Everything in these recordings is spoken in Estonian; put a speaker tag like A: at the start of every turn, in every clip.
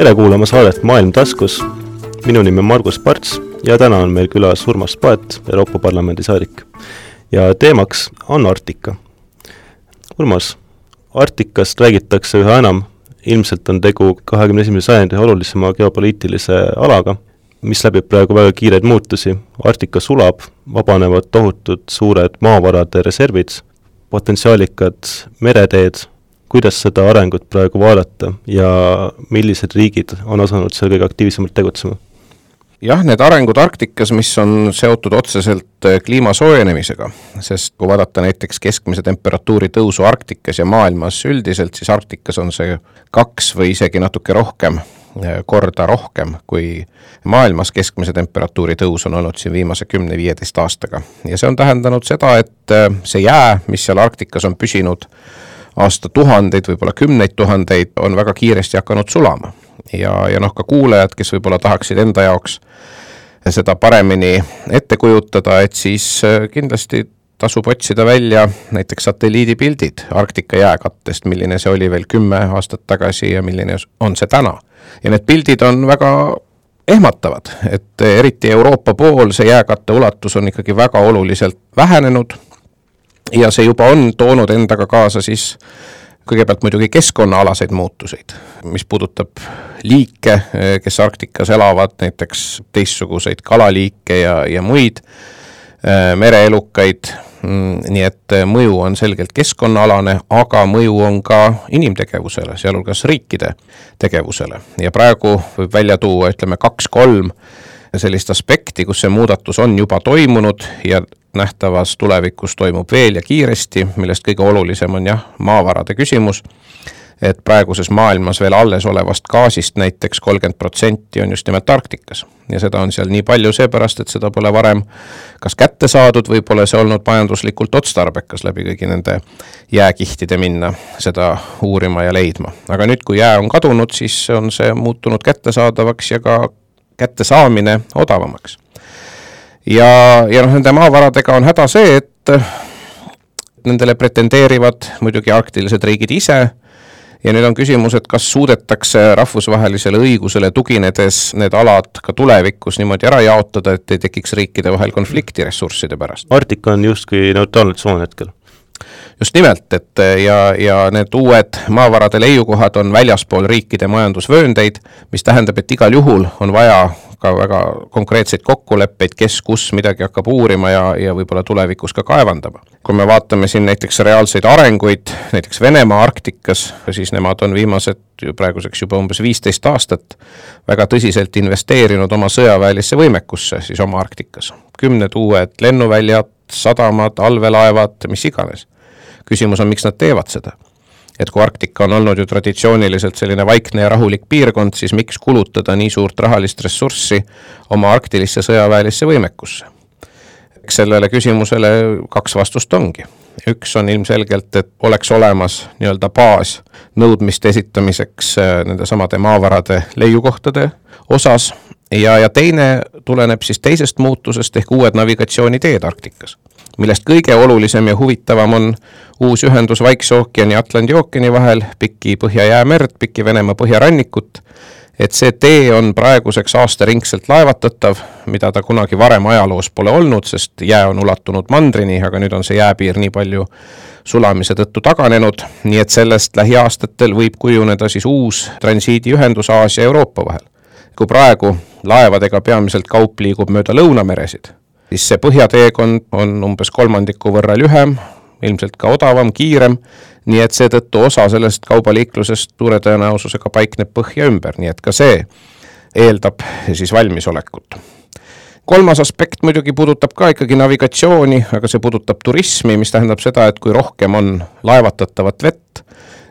A: tere kuulama saadet Maailm taskus. minu nimi on Margus Parts ja täna on meil külas Urmas Paet, Euroopa Parlamendi saadik. ja teemaks on Arktika. Urmas, Arktikast räägitakse üha enam, ilmselt on tegu kahekümne esimese sajandi olulisema geopoliitilise alaga, mis läbib praegu väga kiireid muutusi, Arktika sulab, vabanevad tohutud suured maavarade reservid, potentsiaalikad mereteed, kuidas seda arengut praegu vaadata ja millised riigid on asunud seal kõige aktiivsemalt tegutsema?
B: jah, need arengud Arktikas, mis on seotud otseselt äh, kliima soojenemisega, sest kui vaadata näiteks keskmise temperatuuri tõusu Arktikas ja maailmas üldiselt, siis Arktikas on see kaks või isegi natuke rohkem äh, korda rohkem, kui maailmas keskmise temperatuuri tõus on olnud siin viimase kümne-viieteist aastaga. ja see on tähendanud seda, et äh, see jää, mis seal Arktikas on püsinud aastatuhandeid, võib-olla kümneid tuhandeid, on väga kiiresti hakanud sulama. ja, ja noh, ka kuulajad, kes võib-olla tahaksid enda jaoks seda paremini ette kujutada, et siis äh, kindlasti tasub otsida välja näiteks satelliidipildid Arktika jääkattest, milline see oli veel kümme aastat tagasi ja milline on see täna. ja need pildid on väga ehmatavad, et eriti Euroopa pool see jääkatte ulatus on ikkagi väga oluliselt vähenenud ja see juba on toonud endaga kaasa siis kõigepealt muidugi keskkonnaalaseid muutuseid, mis puudutab liike, kes Arktikas elavad, näiteks teistsuguseid kalaliike ja, ja muid äh, mereelukaid, mm, nii et mõju on selgelt keskkonnaalane, aga mõju on ka inimtegevusele, sealhulgas riikide tegevusele. Ja praegu võib välja tuua, ütleme, kaks-kolm sellist aspekti, kus see muudatus on juba toimunud ja nähtavas tulevikus toimub veel ja kiiresti, millest kõige olulisem on jah, maavarade küsimus, et praeguses maailmas veel alles olevast gaasist näiteks kolmkümmend protsenti on just nimelt Arktikas. ja seda on seal nii palju seepärast, et seda pole varem kas kätte saadud või pole see olnud majanduslikult otstarbekas läbi kõigi nende jääkihtide minna seda uurima ja leidma. aga nüüd, kui jää on kadunud, siis on see muutunud kättesaadavaks ja ka kättesaamine odavamaks ja, ja noh, nende maavaradega on häda see, et nendele pretendeerivad muidugi arktilised riigid ise ja nüüd on küsimus, et kas suudetakse rahvusvahelisele õigusele tuginedes need alad ka tulevikus niimoodi ära jaotada, et ei tekiks riikide vahel konflikti ressursside pärast.
A: Arktika on justkui neutraalne tsoon hetkel
B: just nimelt, et ja, ja need uued maavarade leiukohad on väljaspool riikide majandusvööndeid, mis tähendab, et igal juhul on vaja ka väga konkreetseid kokkuleppeid, kes kus midagi hakkab uurima ja, ja võib-olla tulevikus ka kaevandama. kui me vaatame siin näiteks reaalseid arenguid, näiteks Venemaa Arktikas, siis nemad on viimased praeguseks juba umbes viisteist aastat väga tõsiselt investeerinud oma sõjaväelisse võimekusse siis oma Arktikas. kümned uued lennuväljad, sadamad, allveelaevad, mis iganes. Küsimus on, miks nad teevad seda et kui Arktika on olnud ju traditsiooniliselt selline vaikne ja rahulik piirkond, siis miks kulutada nii suurt rahalist ressurssi oma arktilisse sõjaväelisse võimekusse? eks sellele küsimusele kaks vastust ongi. üks on ilmselgelt, et oleks olemas nii-öelda baas nõudmiste esitamiseks äh, nendesamade maavarade leiukohtade osas ja, ja teine tuleneb siis teisest muutusest ehk uued navigatsiooniteed Arktikas millest kõige olulisem ja huvitavam on uus ühendus Vaikse ookeani ja Atlandi ookeani vahel, piki Põhja-Jäämerd, piki Venemaa põhjarannikut, et see tee on praeguseks aastaringselt laevatatav, mida ta kunagi varem ajaloos pole olnud, sest jää on ulatunud mandrini, aga nüüd on see jääpiir nii palju sulamise tõttu taganenud, nii et sellest lähiaastatel võib kujuneda siis uus transiidiühendus Aasia ja Euroopa vahel. kui praegu laevadega peamiselt kaup liigub mööda lõunameresid siis see põhjateekond on umbes kolmandiku võrra lühem, ilmselt ka odavam, kiirem, nii et seetõttu osa sellest kaubaliiklusest suure tõenäosusega paikneb põhja ümber, nii et ka see eeldab siis valmisolekut. kolmas aspekt muidugi puudutab ka ikkagi navigatsiooni, aga see puudutab turismi, mis tähendab seda, et kui rohkem on laevatatavat vett,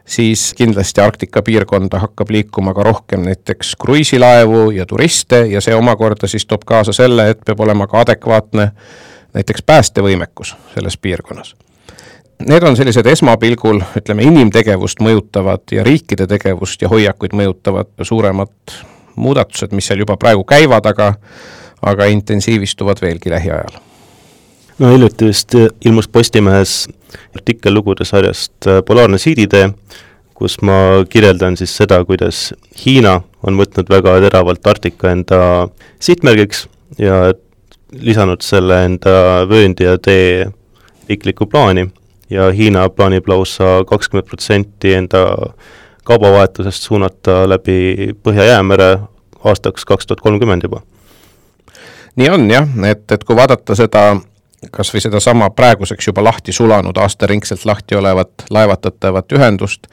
B: siis kindlasti Arktika piirkonda hakkab liikuma ka rohkem näiteks kruiisilaevu ja turiste ja see omakorda siis toob kaasa selle, et peab olema ka adekvaatne näiteks päästevõimekus selles piirkonnas. Need on sellised esmapilgul, ütleme, inimtegevust mõjutavad ja riikide tegevust ja hoiakuid mõjutavad suuremad muudatused, mis seal juba praegu käivad, aga aga intensiivistuvad veelgi lähiajal.
A: No hiljuti vist ilmus Postimehes artikkel lugude sarjast Polaarne siiditee, kus ma kirjeldan siis seda, kuidas Hiina on võtnud väga teravalt Arktika enda sihtmärgiks ja lisanud selle enda vööndi ja tee riiklikku plaani ja Hiina plaanib lausa kakskümmend protsenti enda kaubavahetusest suunata läbi Põhja-Jäämere aastaks kaks tuhat kolmkümmend juba.
B: nii on jah, et, et kui vaadata seda kas või sedasama praeguseks juba lahti sulanud, aastaringselt lahti olevat laevatatavat ühendust,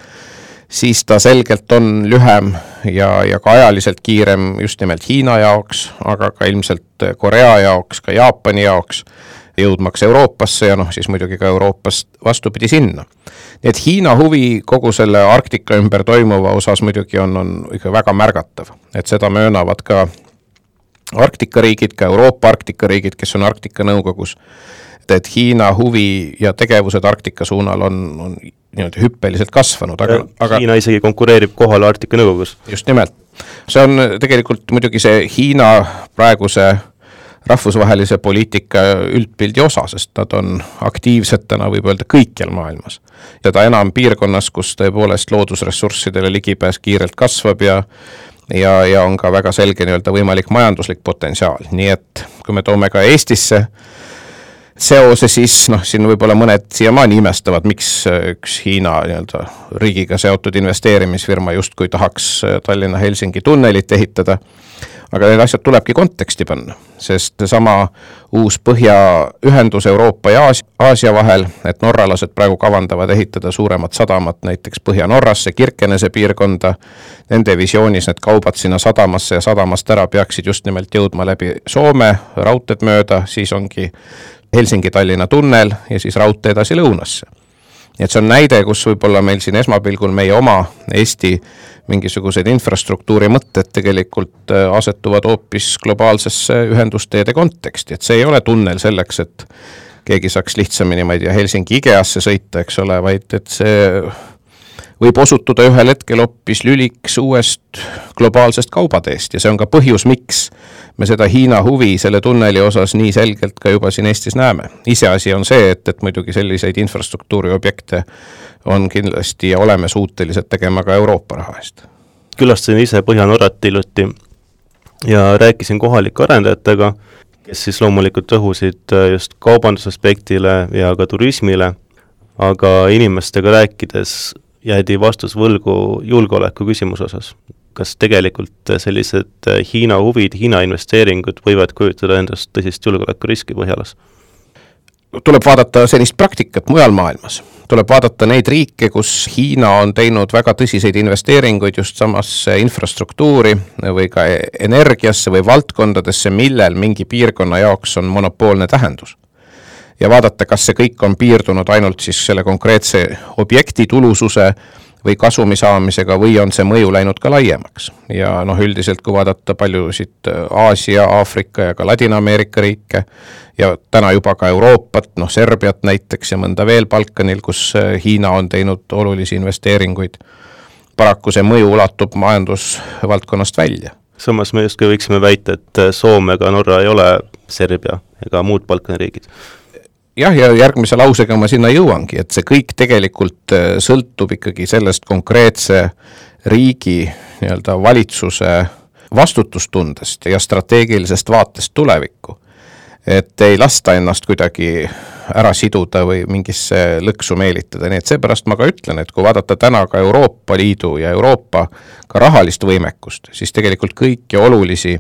B: siis ta selgelt on lühem ja, ja ka ajaliselt kiirem just nimelt Hiina jaoks, aga ka ilmselt Korea jaoks, ka Jaapani jaoks, jõudmaks Euroopasse ja noh, siis muidugi ka Euroopast vastupidi sinna. nii et Hiina huvi kogu selle Arktika ümber toimuva osas muidugi on, on ikka väga märgatav, et seda möönavad ka Arktika riigid, ka Euroopa Arktika riigid, kes on Arktika Nõukogus, et Hiina huvi ja tegevused Arktika suunal on, on nii-öelda hüppeliselt kasvanud, aga, aga
A: Hiina isegi konkureerib kohale Arktika Nõukogus.
B: just nimelt. see on tegelikult muidugi see Hiina praeguse rahvusvahelise poliitika üldpildi osa, sest nad on aktiivsed täna võib öelda kõikjal maailmas. seda enam piirkonnas, kus tõepoolest loodusressurssidele ligipääs kiirelt kasvab ja ja, ja on ka väga selge nii-öelda võimalik majanduslik potentsiaal, nii et kui me toome ka Eestisse seose, siis noh, siin võib-olla mõned siiamaani imestavad, miks üks Hiina nii-öelda riigiga seotud investeerimisfirma justkui tahaks Tallinna-Helsingi tunnelit ehitada aga need asjad tulebki konteksti panna, sest seesama uus põhjaühendus Euroopa ja Aasia, Aasia vahel, et norralased praegu kavandavad ehitada suuremat sadamat näiteks Põhja-Norrasse, Kirkenese piirkonda, nende visioonis need kaubad sinna sadamasse ja sadamast ära peaksid just nimelt jõudma läbi Soome raudteed mööda, siis ongi Helsingi-Tallinna tunnel ja siis raudtee edasi lõunasse nii et see on näide, kus võib-olla meil siin esmapilgul meie oma Eesti mingisugused infrastruktuuri mõtted tegelikult äh, asetuvad hoopis globaalsesse ühendusteede konteksti, et see ei ole tunnel selleks, et keegi saaks lihtsamini, ma ei tea, Helsingi IKEA-sse sõita, eks ole, vaid et see võib osutuda ühel hetkel hoopis lüliks uuest globaalsest kaubateest. Ja see on ka põhjus, miks me seda Hiina huvi selle tunneli osas nii selgelt ka juba siin Eestis näeme. iseasi on see, et, et muidugi selliseid infrastruktuuriobjekte on kindlasti ja oleme suutelised tegema ka Euroopa raha eest.
A: külastasin ise Põhja-Norrat hiljuti ja rääkisin kohalike arendajatega, kes siis loomulikult rõhusid just kaubandusaspektile ja ka turismile, aga inimestega rääkides jäädi vastus võlgu julgeoleku küsimuse osas. Kas tegelikult sellised Hiina huvid, Hiina investeeringud võivad kujutada endast tõsist julgeolekuriski Põhjalas?
B: tuleb vaadata sellist praktikat mujal maailmas, tuleb vaadata neid riike, kus Hiina on teinud väga tõsiseid investeeringuid just samasse infrastruktuuri või ka energiasse või valdkondadesse, millel mingi piirkonna jaoks on monopoolne tähendus ja vaadata, kas see kõik on piirdunud ainult siis selle konkreetse objekti tulususe või kasumi saamisega või on see mõju läinud ka laiemaks. ja noh, üldiselt kui vaadata paljusid äh, Aasia, Aafrika ja ka Ladina-Ameerika riike ja täna juba ka Euroopat, noh Serbiat näiteks ja mõnda veel Balkanil, kus äh, Hiina on teinud olulisi investeeringuid, paraku see mõju ulatub majandusvaldkonnast välja
A: samas me justkui võiksime väita, et äh, Soome ega Norra ei ole Serbia ega muud Balkani riigid
B: jah, ja järgmise lausega ma sinna jõuangi, et see kõik tegelikult äh, sõltub ikkagi sellest konkreetse riigi nii-öelda valitsuse vastutustundest ja strateegilisest vaatest tulevikku. et ei lasta ennast kuidagi ära siduda või mingisse lõksu meelitada, nii et seepärast ma ka ütlen, et kui vaadata täna ka Euroopa Liidu ja Euroopa ka rahalist võimekust, siis tegelikult kõiki olulisi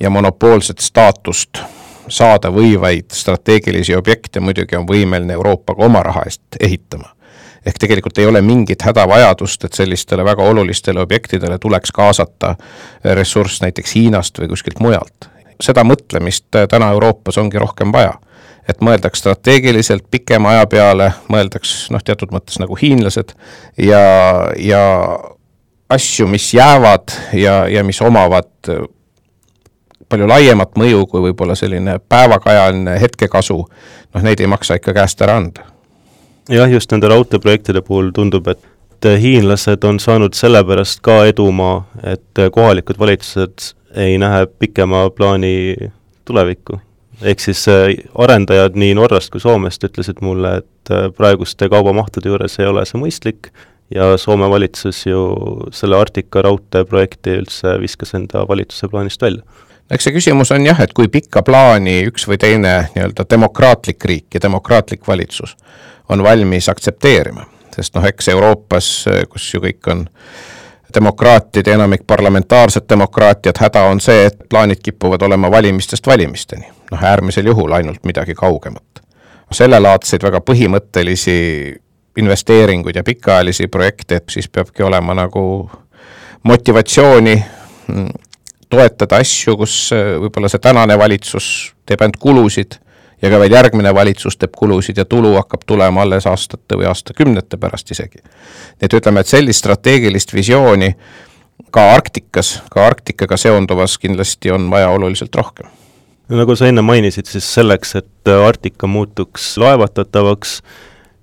B: ja monopoolset staatust saada võivaid strateegilisi objekte muidugi on võimeline Euroopa ka oma raha eest ehitama. ehk tegelikult ei ole mingit hädavajadust, et sellistele väga olulistele objektidele tuleks kaasata ressurss näiteks Hiinast või kuskilt mujalt. seda mõtlemist täna Euroopas ongi rohkem vaja et mõeldaks strateegiliselt pikema aja peale, mõeldaks noh, teatud mõttes nagu hiinlased ja, ja asju, mis jäävad ja, ja mis omavad palju laiemat mõju kui võib-olla selline päevakajaline hetkekasu, noh neid ei maksa ikka käest ära anda.
A: jah, just nende raudteeprojektide puhul tundub, et hiinlased on saanud sellepärast ka edumaa, et kohalikud valitsused ei näe pikema plaani tulevikku. ehk siis äh, arendajad nii Norrast kui Soomest ütlesid mulle, et äh, praeguste kaubamahtude juures ei ole see mõistlik ja Soome valitsus ju selle Arktika raudteeprojekti üldse viskas enda valitsuse plaanist välja
B: eks see küsimus on jah, et kui pikka plaani üks või teine nii-öelda demokraatlik riik ja demokraatlik valitsus on valmis aktsepteerima, sest noh, eks Euroopas, kus ju kõik on demokraatid ja enamik parlamentaarset demokraatiat, häda on see, et plaanid kipuvad olema valimistest valimisteni. noh, äärmisel juhul ainult midagi kaugemat. sellelaadseid väga põhimõttelisi investeeringuid ja pikaajalisi projekte, siis peabki olema nagu motivatsiooni mm, toetada asju, kus äh, võib-olla see tänane valitsus teeb ainult kulusid ja ka veel järgmine valitsus teeb kulusid ja tulu hakkab tulema alles aastate või aastakümnete pärast isegi. nii et ütleme, et sellist strateegilist visiooni ka Arktikas, ka Arktikaga seonduvas kindlasti on vaja oluliselt rohkem.
A: nagu sa enne mainisid, siis selleks, et Arktika muutuks laevatatavaks,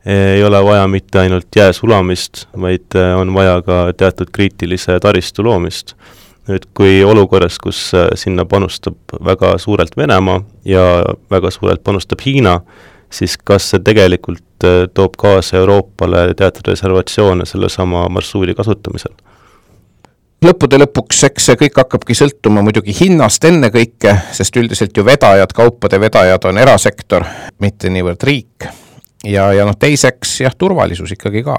A: ei ole vaja mitte ainult jää sulamist, vaid on vaja ka teatud kriitilise taristu loomist nüüd kui olukorras, kus äh, sinna panustab väga suurelt Venemaa ja väga suurelt panustab Hiina, siis kas see tegelikult äh, toob kaasa Euroopale teatud reservatsioone sellesama marsruudi kasutamisel?
B: lõppude lõpuks, eks see kõik hakkabki sõltuma muidugi hinnast ennekõike, sest üldiselt ju vedajad, kaupade vedajad on erasektor, mitte niivõrd riik. ja, ja noh, teiseks jah, turvalisus ikkagi ka.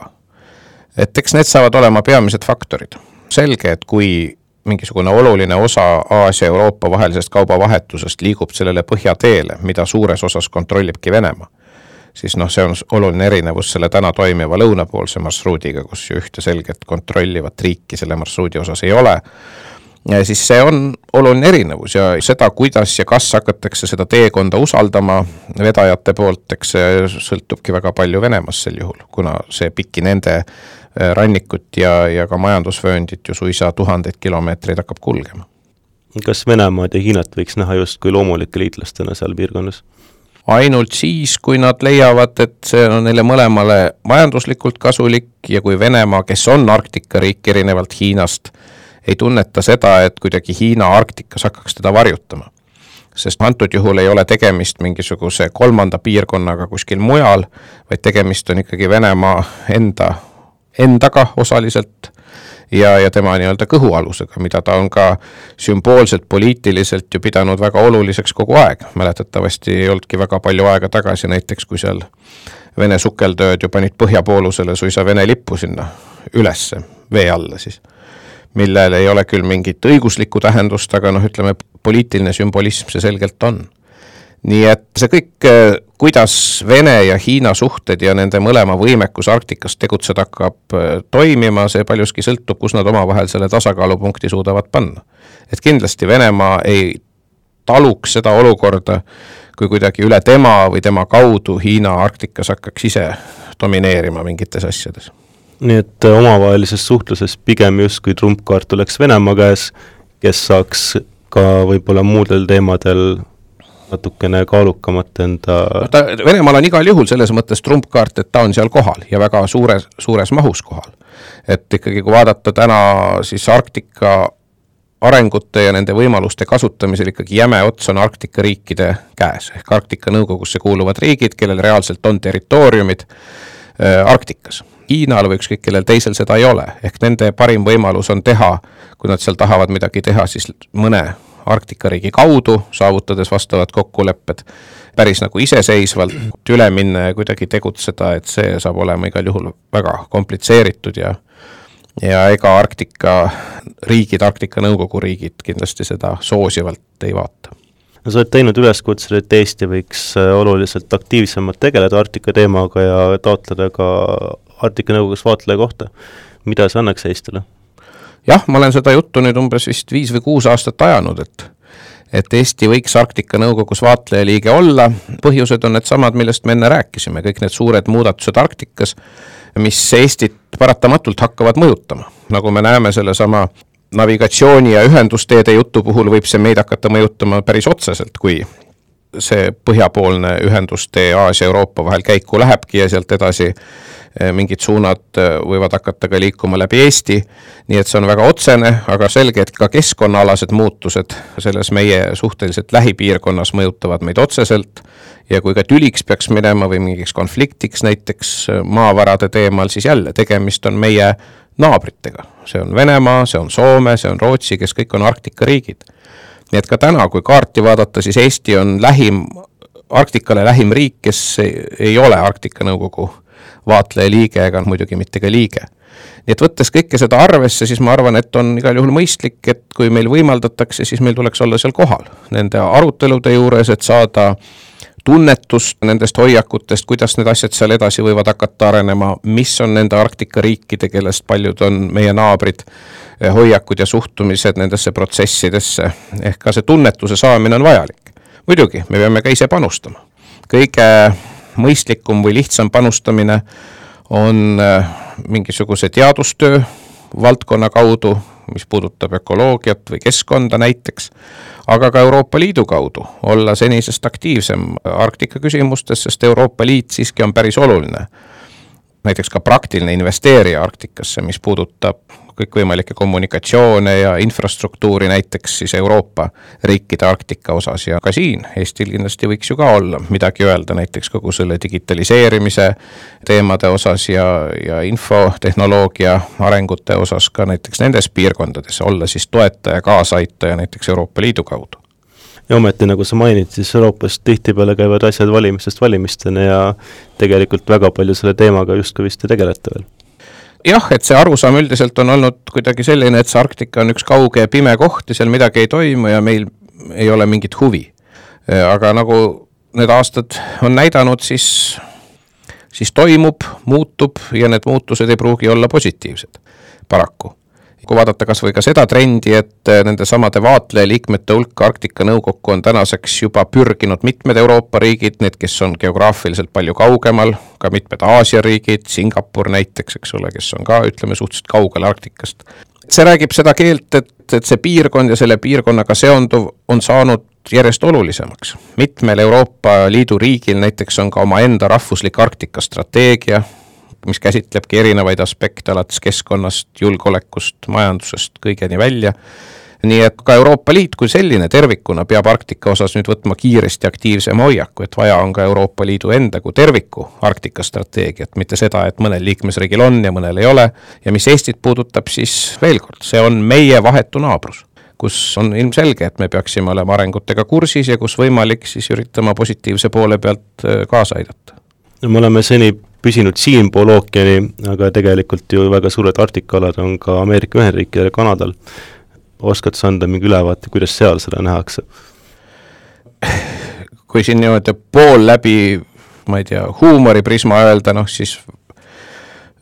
B: et eks need saavad olema peamised faktorid. selge, et kui mingisugune oluline osa Aasia-Euroopa vahelisest kaubavahetusest liigub sellele põhjateele, mida suures osas kontrollibki Venemaa, siis noh, see on oluline erinevus selle täna toimiva lõunapoolse marsruudiga, kus ju ühte selget kontrollivat riiki selle marsruudi osas ei ole, siis see on oluline erinevus ja seda, kuidas ja kas hakatakse seda teekonda usaldama vedajate poolt, eks see sõltubki väga palju Venemaast sel juhul, kuna see piki nende Äh, rannikut ja, ja ka majandusvööndit ju suisa tuhandeid kilomeetreid hakkab kulgema.
A: kas Venemaad ja Hiinat võiks näha justkui loomulike liitlastena seal piirkonnas?
B: ainult siis, kui nad leiavad, et see on neile mõlemale majanduslikult kasulik ja kui Venemaa, kes on Arktika riik erinevalt Hiinast, ei tunneta seda, et kuidagi Hiina Arktikas hakkaks teda varjutama. sest antud juhul ei ole tegemist mingisuguse kolmanda piirkonnaga kuskil mujal, vaid tegemist on ikkagi Venemaa enda endaga osaliselt ja, ja tema nii-öelda kõhualusega, mida ta on ka sümboolselt, poliitiliselt ju pidanud väga oluliseks kogu aeg. mäletatavasti ei olnudki väga palju aega tagasi näiteks, kui seal Vene sukeldööd ju panid põhjapoolusele suisa Vene lippu sinna ülesse, vee alla siis. Millel ei ole küll mingit õiguslikku tähendust, aga noh, ütleme poliitiline sümbolism see selgelt on nii et see kõik, äh, kuidas Vene ja Hiina suhted ja nende mõlema võimekus Arktikas tegutseda hakkab äh, toimima, see paljuski sõltub, kus nad omavahel selle tasakaalupunkti suudavad panna. et kindlasti Venemaa ei taluks seda olukorda, kui kuidagi üle tema või tema kaudu Hiina Arktikas hakkaks ise domineerima mingites asjades.
A: Nii et äh, omavahelises suhtluses pigem justkui trumpkaart oleks Venemaa käes, kes saaks ka võib-olla muudel teemadel natukene kaalukamat enda
B: no ta, Venemaal on igal juhul selles mõttes trumpkaart, et ta on seal kohal ja väga suures, suures mahus kohal. et ikkagi, kui vaadata täna siis Arktika arengute ja nende võimaluste kasutamisel ikkagi jäme ots on Arktika riikide käes, ehk Arktika Nõukogusse kuuluvad riigid, kellel reaalselt on territooriumid äh, Arktikas. Hiinal või ükskõik kellel teisel seda ei ole, ehk nende parim võimalus on teha, kui nad seal tahavad midagi teha, siis mõne Arktika riigi kaudu, saavutades vastavad kokkulepped, päris nagu iseseisvalt üle minna ja kuidagi tegutseda, et see saab olema igal juhul väga komplitseeritud ja ja ega Arktika riigid, Arktika Nõukogu riigid kindlasti seda soosivalt ei vaata.
A: No sa oled teinud üleskutse, et Eesti võiks äh, oluliselt aktiivsemalt tegeleda Arktika teemaga ja taotleda ka Arktika Nõukogus vaatleja kohta. mida see annaks Eestile?
B: jah, ma olen seda juttu nüüd umbes vist viis või kuus aastat ajanud, et et Eesti võiks Arktika Nõukogus vaatlejaliige olla, põhjused on needsamad, millest me enne rääkisime, kõik need suured muudatused Arktikas, mis Eestit paratamatult hakkavad mõjutama, nagu me näeme sellesama navigatsiooni ja ühendusteede jutu puhul võib see meid hakata mõjutama päris otseselt, kui see põhjapoolne ühendustee Aasia-Euroopa vahel käiku lähebki ja sealt edasi eh, mingid suunad eh, võivad hakata ka liikuma läbi Eesti, nii et see on väga otsene, aga selge, et ka keskkonnaalased muutused selles meie suhteliselt lähipiirkonnas mõjutavad meid otseselt. Ja kui ka tüliks peaks minema või mingiks konfliktiks näiteks eh, maavarade teemal, siis jälle tegemist on meie naabritega. see on Venemaa, see on Soome, see on Rootsi, kes kõik on Arktika riigid nii et ka täna, kui kaarti vaadata, siis Eesti on lähim, Arktikale lähim riik, kes ei, ei ole Arktika Nõukogu vaatleja liige ega muidugi mitte ka liige. nii et võttes kõike seda arvesse, siis ma arvan, et on igal juhul mõistlik, et kui meil võimaldatakse, siis meil tuleks olla seal kohal nende arutelude juures, et saada tunnetust nendest hoiakutest, kuidas need asjad seal edasi võivad hakata arenema, mis on nende Arktika riikide, kellest paljud on meie naabrid Eh, hoiakud ja suhtumised nendesse protsessidesse, ehk ka see tunnetuse saamine on vajalik. muidugi, me peame ka ise panustama. kõige mõistlikum või lihtsam panustamine on eh, mingisuguse teadustöö valdkonna kaudu, mis puudutab ökoloogiat või keskkonda näiteks, aga ka Euroopa Liidu kaudu olla senisest aktiivsem Arktika küsimustes, sest Euroopa Liit siiski on päris oluline näiteks ka praktiline investeerija Arktikasse, mis puudutab kõikvõimalikke kommunikatsioone ja infrastruktuuri näiteks siis Euroopa riikide Arktika osas ja ka siin Eestil kindlasti võiks ju ka olla midagi öelda näiteks kogu selle digitaliseerimise teemade osas ja, ja infotehnoloogia arengute osas ka näiteks nendes piirkondades, olla siis toetaja, kaasaaitaja näiteks Euroopa Liidu kaudu
A: ja ometi, nagu sa mainid, siis Euroopas tihtipeale käivad asjad valimistest valimisteni ja tegelikult väga palju selle teemaga justkui vist ei tegeleta veel
B: jah, et see arusaam üldiselt on olnud kuidagi selline, et see Arktika on üks kauge ja pime koht ja seal midagi ei toimu ja meil ei ole mingit huvi. aga nagu need aastad on näidanud, siis, siis toimub, muutub ja need muutused ei pruugi olla positiivsed, paraku kui vaadata kas või ka seda trendi, et eh, nendesamade vaatlejaliikmete hulka Arktika Nõukokku on tänaseks juba pürginud mitmed Euroopa riigid, need, kes on geograafiliselt palju kaugemal, ka mitmed Aasia riigid, Singapur näiteks, eks ole, kes on ka ütleme, suhteliselt kaugel Arktikast. see räägib seda keelt, et, et see piirkond ja selle piirkonnaga seonduv on saanud järjest olulisemaks. mitmel Euroopa Liidu riigil näiteks on ka omaenda rahvuslik Arktika strateegia, mis käsitlebki erinevaid aspekte, alates keskkonnast, julgeolekust, majandusest, kõigeni välja nii et ka Euroopa Liit kui selline tervikuna peab Arktika osas nüüd võtma kiiresti aktiivsema hoiaku, et vaja on ka Euroopa Liidu enda kui terviku Arktika strateegiat, mitte seda, et mõnel liikmesriigil on ja mõnel ei ole. ja mis Eestit puudutab, siis veel kord, see on meie vahetu naabrus kus on ilmselge, et me peaksime olema arengutega kursis ja kus võimalik, siis üritama positiivse poole pealt äh, kaasa aidata.
A: no me oleme seni püsinud siinpool ookeani, aga tegelikult ju väga suured Arktika-alad on ka Ameerika Ühendriikidel ja Kanadal. oskad sa anda mingi ülevaate, kuidas seal seda nähakse?
B: kui siin niimoodi pool läbi, ma ei tea, huumoriprisma öelda, noh siis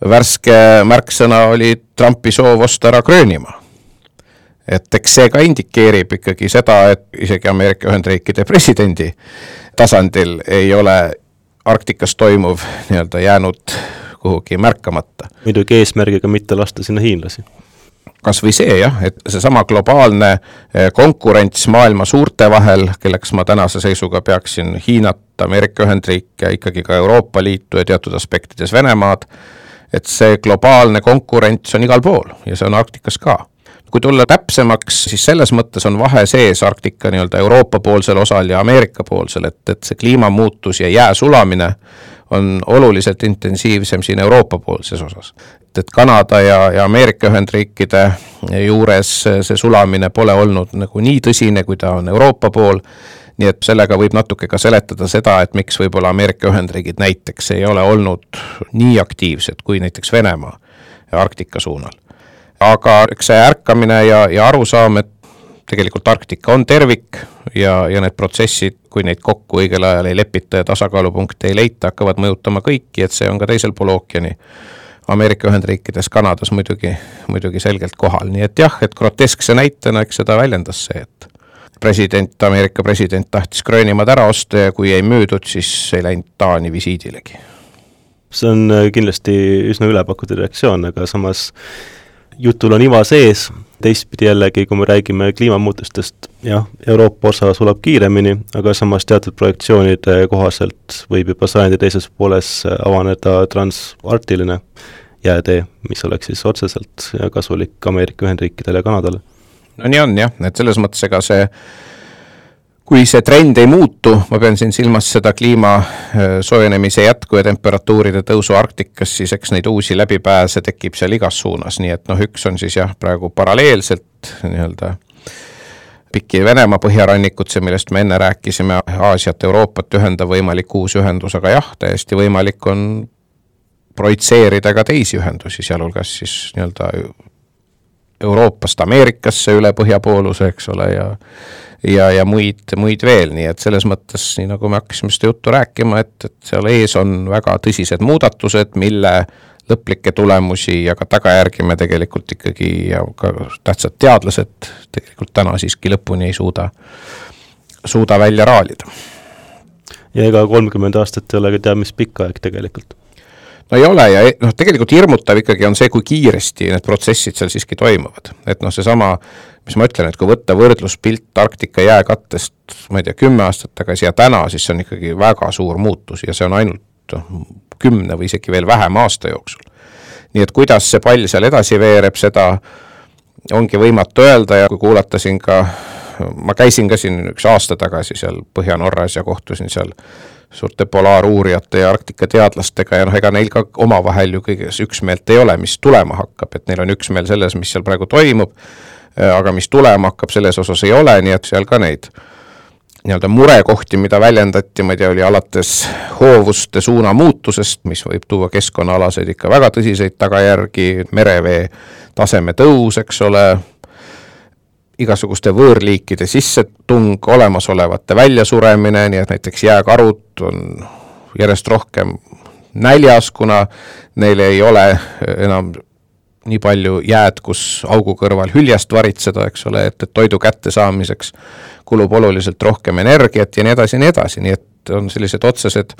B: värske märksõna oli Trumpi soov osta ära Gröönimaa. et eks see ka indikeerib ikkagi seda, et isegi Ameerika Ühendriikide presidendi tasandil ei ole Arktikas toimuv nii-öelda jäänud kuhugi märkamata.
A: muidugi eesmärgiga mitte lasta sinna hiinlasi
B: kas või see jah, et seesama globaalne eh, konkurents maailma suurte vahel, kelleks ma tänase seisuga peaksin Hiinat, Ameerika Ühendriike, ikkagi ka Euroopa Liitu ja teatud aspektides Venemaad, et see globaalne konkurents on igal pool ja see on Arktikas ka kui tulla täpsemaks, siis selles mõttes on vahe sees Arktika nii-öelda Euroopa-poolsel osal ja Ameerika-poolsel, et, et see kliimamuutus ja jää sulamine on oluliselt intensiivsem siin Euroopa-poolses osas. et, et Kanada ja, ja Ameerika Ühendriikide juures see sulamine pole olnud nagu nii tõsine, kui ta on Euroopa pool, nii et sellega võib natuke ka seletada seda, et miks võib-olla Ameerika Ühendriigid näiteks ei ole olnud nii aktiivsed kui näiteks Venemaa Arktika suunal aga eks see ärkamine ja, ja arusaam, et tegelikult Arktika on tervik ja, ja need protsessid, kui neid kokku õigel ajal ei lepita ja tasakaalupunkte ei leita, hakkavad mõjutama kõiki, et see on ka teisel pool ookeani. Ameerika Ühendriikides, Kanadas muidugi, muidugi selgelt kohal, nii et jah, et groteskse näitena, eks seda väljendas see, et president, Ameerika president tahtis Gröönimaad ära osta ja kui ei müüdud, siis ei läinud Taani visiidilegi.
A: see on kindlasti üsna ülepakutud reaktsioon, aga samas jutul on iva sees teistpidi jällegi, kui me räägime kliimamuutustest, jah, Euroopa osa sulab kiiremini, aga samas teatud projektsioonide kohaselt võib juba sajandi teises pooles avaneda transarktiline jäätee, mis oleks siis otseselt kasulik Ameerika Ühendriikidele ja Kanadale.
B: no nii on jah, et selles mõttes ega see kui see trend ei muutu, ma pean siin silmas seda kliima äh, soojenemise jätku ja temperatuuride tõusu Arktikas, siis eks neid uusi läbipääse tekib seal igas suunas, nii et noh, üks on siis jah, praegu paralleelselt nii-öelda pikki Venemaa põhjarannikut, see, millest me enne rääkisime, Aasiat, Euroopat ühendav võimalik uus ühendus, aga jah, täiesti võimalik on projitseerida ka teisi ühendusi, sealhulgas siis nii-öelda Euroopast Ameerikasse üle põhjapooluse, eks ole, ja ja, ja muid, muid veel, nii et selles mõttes, nii nagu me hakkasime seda juttu rääkima, et, et seal ees on väga tõsised muudatused, mille lõplikke tulemusi ja ka tagajärgi me tegelikult ikkagi ja ka tähtsad teadlased tegelikult täna siiski lõpuni ei suuda, suuda välja raalida.
A: ja ega kolmkümmend aastat ei ole ka teab mis pikk aeg tegelikult
B: no ei ole ja noh, tegelikult hirmutav ikkagi on see, kui kiiresti need protsessid seal siiski toimuvad, et noh, seesama, mis ma ütlen, et kui võtta võrdluspilt Arktika jääkattest, ma ei tea, kümme aastat tagasi ja täna, siis see on ikkagi väga suur muutus ja see on ainult noh, kümne või isegi veel vähem aasta jooksul. nii et kuidas see pall seal edasi veereb, seda ongi võimatu öelda ja kui kuulata siin ka, ma käisin ka siin üks aasta tagasi seal Põhja-Norras ja kohtusin seal suurte polaaruurijate ja Arktika teadlastega ja noh, ega neil ka omavahel ju kõiges üksmeelt ei ole, mis tulema hakkab, et neil on üksmeel selles, mis seal praegu toimub, aga mis tulema hakkab, selles osas ei ole, nii et seal ka neid nii-öelda murekohti, mida väljendati, ma ei tea, oli alates hoovuste suuna muutusest, mis võib tuua keskkonnaalaseid ikka väga tõsiseid tagajärgi, merevee taseme tõus, eks ole, igasuguste võõrliikide sissetung, olemasolevate väljasuremine, nii et näiteks jääkarud on järjest rohkem näljas, kuna neil ei ole enam nii palju jääd, kus augu kõrval hüljest varitseda, eks ole, et, et toidu kättesaamiseks kulub oluliselt rohkem energiat ja nii edasi ja nii edasi, nii et on sellised otsesed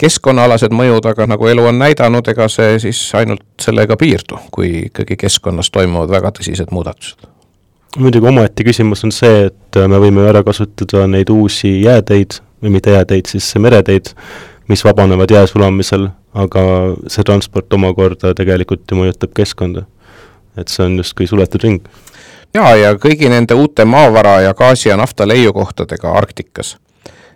B: keskkonnaalased mõjud, aga nagu elu on näidanud, ega see siis ainult sellega piirdu, kui ikkagi keskkonnas toimuvad väga tõsised muudatused
A: muidugi omaette küsimus on see, et me võime ära kasutada neid uusi jääteid või mitte jääteid, siis mereteid, mis vabanevad jää sulamisel, aga see transport omakorda tegelikult ju mõjutab keskkonda. et see on justkui suletud ring.
B: jaa, ja kõigi nende uute maavara ja gaasi ja nafta leiukohtadega Arktikas,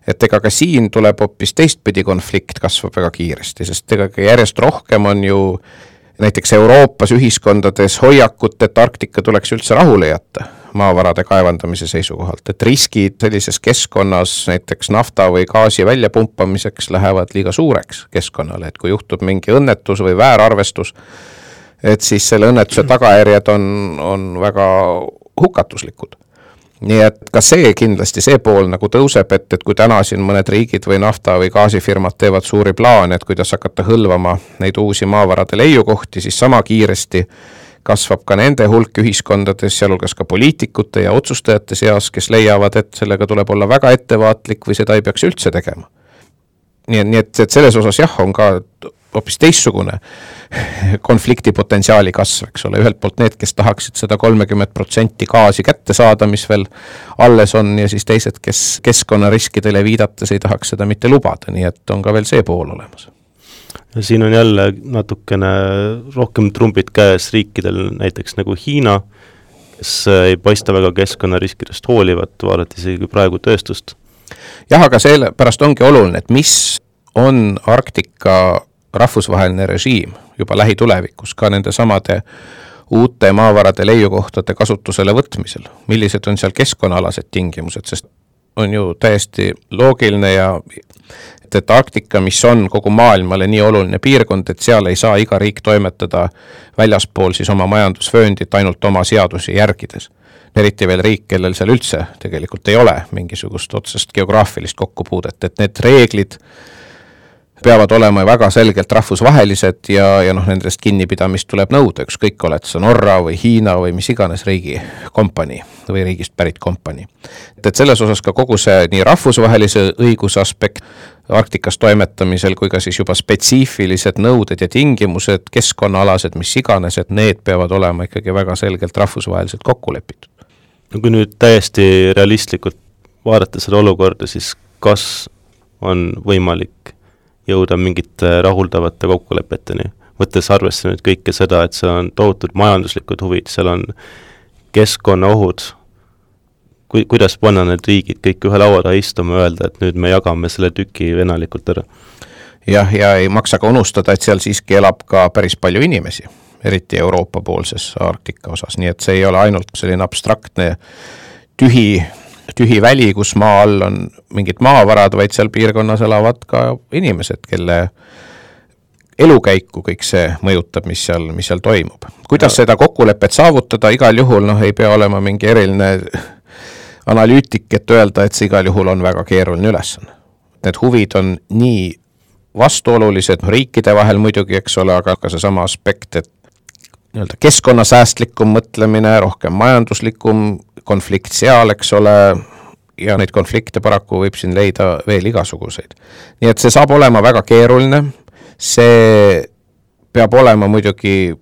B: et ega ka siin tuleb hoopis teistpidi konflikt kasvab väga kiiresti, sest ega järjest rohkem on ju näiteks Euroopas ühiskondades hoiakut, et Arktika tuleks üldse rahule jätta maavarade kaevandamise seisukohalt, et riskid sellises keskkonnas näiteks nafta või gaasi väljapumpamiseks lähevad liiga suureks keskkonnale, et kui juhtub mingi õnnetus või väärarvestus, et siis selle õnnetuse tagajärjed on, on väga hukatuslikud nii et ka see kindlasti, see pool nagu tõuseb, et, et kui täna siin mõned riigid või nafta- või gaasifirmad teevad suuri plaane, et kuidas hakata hõlvama neid uusi maavarade leiukohti, siis sama kiiresti kasvab ka nende hulk ühiskondades, sealhulgas ka poliitikute ja otsustajate seas, kes leiavad, et sellega tuleb olla väga ettevaatlik või seda ei peaks üldse tegema. Nii et, nii et, et selles osas jah, on ka hoopis teistsugune konflikti potentsiaali kasv, eks ole, ühelt poolt need, kes tahaksid seda kolmekümmet protsenti gaasi kätte saada, mis veel alles on, ja siis teised, kes keskkonnariskidele viidates ei tahaks seda mitte lubada, nii et on ka veel see pool olemas.
A: Siin on jälle natukene rohkem trumbid käes riikidel, näiteks nagu Hiina, kes ei paista väga keskkonnariskidest hoolivat, vaadati isegi praegu tööstust.
B: Jah, aga sellepärast ongi oluline, et mis on Arktika rahvusvaheline režiim juba lähitulevikus ka nendesamade uute maavarade leiukohtade kasutusele võtmisel, millised on seal keskkonnaalased tingimused, sest on ju täiesti loogiline ja et, Arktika, mis on kogu maailmale nii oluline piirkond, et seal ei saa iga riik toimetada väljaspool siis oma majandusvööndit ainult oma seadusi järgides. Eriti veel riik, kellel seal üldse tegelikult ei ole mingisugust otsest geograafilist kokkupuudet, et need reeglid peavad olema väga selgelt rahvusvahelised ja, ja noh, nendest kinnipidamist tuleb nõuda, ükskõik, oled sa Norra või Hiina või mis iganes riigi kompanii või riigist pärit kompanii. et, et selles osas ka kogu see nii rahvusvahelise õiguse aspekt Arktikas toimetamisel kui ka siis juba spetsiifilised nõuded ja tingimused, keskkonnaalased, mis iganes, et need peavad olema ikkagi väga selgelt rahvusvaheliselt kokku lepitud.
A: Kui nüüd täiesti realistlikult vaadata seda olukorda, siis kas on võimalik jõuda mingite rahuldavate kokkulepeteni, võttes arvesse nüüd kõike seda, et seal on tohutud majanduslikud huvid, seal on keskkonnaohud, kui, kuidas panna need riigid kõik ühe laua taha istuma öelda, et nüüd me jagame selle tüki venelikult ära?
B: jah, ja ei maksa ka unustada, et seal siiski elab ka päris palju inimesi, eriti Euroopa-poolses Arktika osas, nii et see ei ole ainult selline abstraktne tühi tühi väli, kus maa all on mingid maavarad, vaid seal piirkonnas elavad ka inimesed, kelle elukäiku kõik see mõjutab, mis seal, mis seal toimub. kuidas ja. seda kokkulepet saavutada, igal juhul noh, ei pea olema mingi eriline analüütik, et öelda, et see igal juhul on väga keeruline ülesanne. Need huvid on nii vastuolulised riikide vahel muidugi, eks ole, aga ka seesama aspekt, et nii-öelda keskkonnasäästlikum mõtlemine, rohkem majanduslikum konflikt seal, eks ole, ja neid konflikte paraku võib siin leida veel igasuguseid. nii et see saab olema väga keeruline, see peab olema muidugi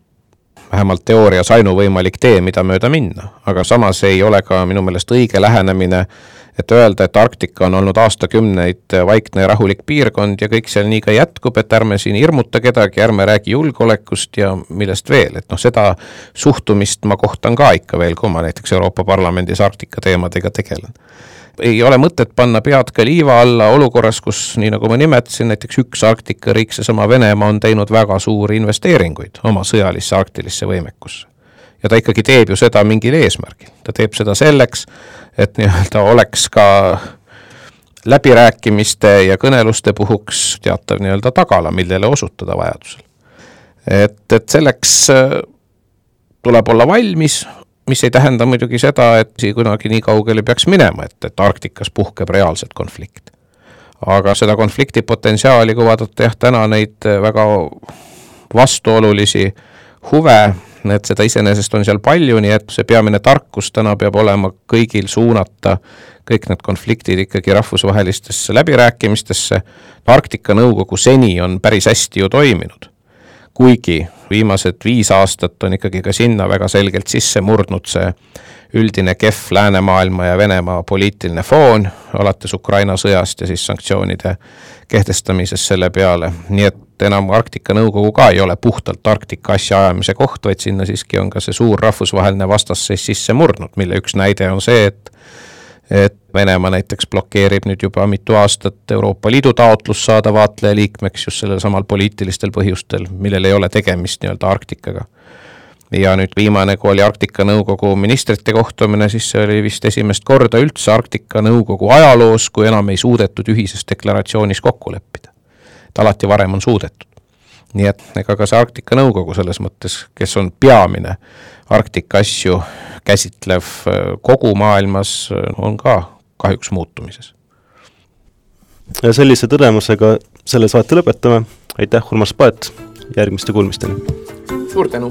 B: vähemalt teoorias ainuvõimalik tee, mida mööda minna, aga samas ei ole ka minu meelest õige lähenemine äh, et öelda, et Arktika on olnud aastakümneid vaikne ja rahulik piirkond ja kõik seal nii ka jätkub, et ärme siin hirmuta kedagi, ärme räägi julgeolekust ja millest veel, et noh, seda suhtumist ma kohtan ka ikka veel, kui ma näiteks Euroopa Parlamendis Arktika teemadega tegelen ei ole mõtet panna pead ka liiva alla olukorras, kus nii nagu ma nimetasin, näiteks üks Arktika riik, seesama Venemaa, on teinud väga suuri investeeringuid oma sõjalisse arktilisse võimekusse. Ja ta ikkagi teeb ju seda mingil eesmärgil, ta teeb seda selleks, et nii-öelda oleks ka läbirääkimiste ja kõneluste puhuks teatav nii-öelda tagala, millele osutada vajadusel. et, et selleks äh, tuleb olla valmis, mis ei tähenda muidugi seda, et kunagi nii kaugele peaks minema, et, et Arktikas puhkeb reaalselt konflikt. aga seda konflikti potentsiaali, kui vaadata jah, täna neid väga vastuolulisi huve et seda iseenesest on seal palju, nii et see peamine tarkus täna peab olema kõigil suunata kõik need konfliktid ikkagi rahvusvahelistesse läbirääkimistesse. Arktika Nõukogu seni on päris hästi ju toiminud, kuigi viimased viis aastat on ikkagi ka sinna väga selgelt sisse murdnud see üldine kehv läänemaailma ja Venemaa poliitiline foon, alates Ukraina sõjast ja siis sanktsioonide kehtestamisest selle peale, nii et enam Arktika Nõukogu ka ei ole puhtalt Arktika asjaajamise koht, vaid sinna siiski on ka see suur rahvusvaheline vastasseis sisse murdnud, mille üks näide on see, et et Venemaa näiteks blokeerib nüüd juba mitu aastat Euroopa Liidu taotlust saada vaatleja liikmeks just sellel samal poliitilistel põhjustel, millel ei ole tegemist nii-öelda Arktikaga. Ja nüüd viimane, kui oli Arktika Nõukogu ministrite kohtumine, siis see oli vist esimest korda üldse Arktika Nõukogu ajaloos, kui enam ei suudetud ühises deklaratsioonis kokku leppida. et alati varem on suudetud. nii et ega ka see Arktika Nõukogu selles mõttes, kes on peamine Arktika asju käsitlev äh, kogu maailmas äh, on ka kahjuks muutumises.
A: ja sellise tõdemusega selle saate lõpetame, aitäh, Urmas Paet, järgmiste kuulmisteni!
B: suur tänu!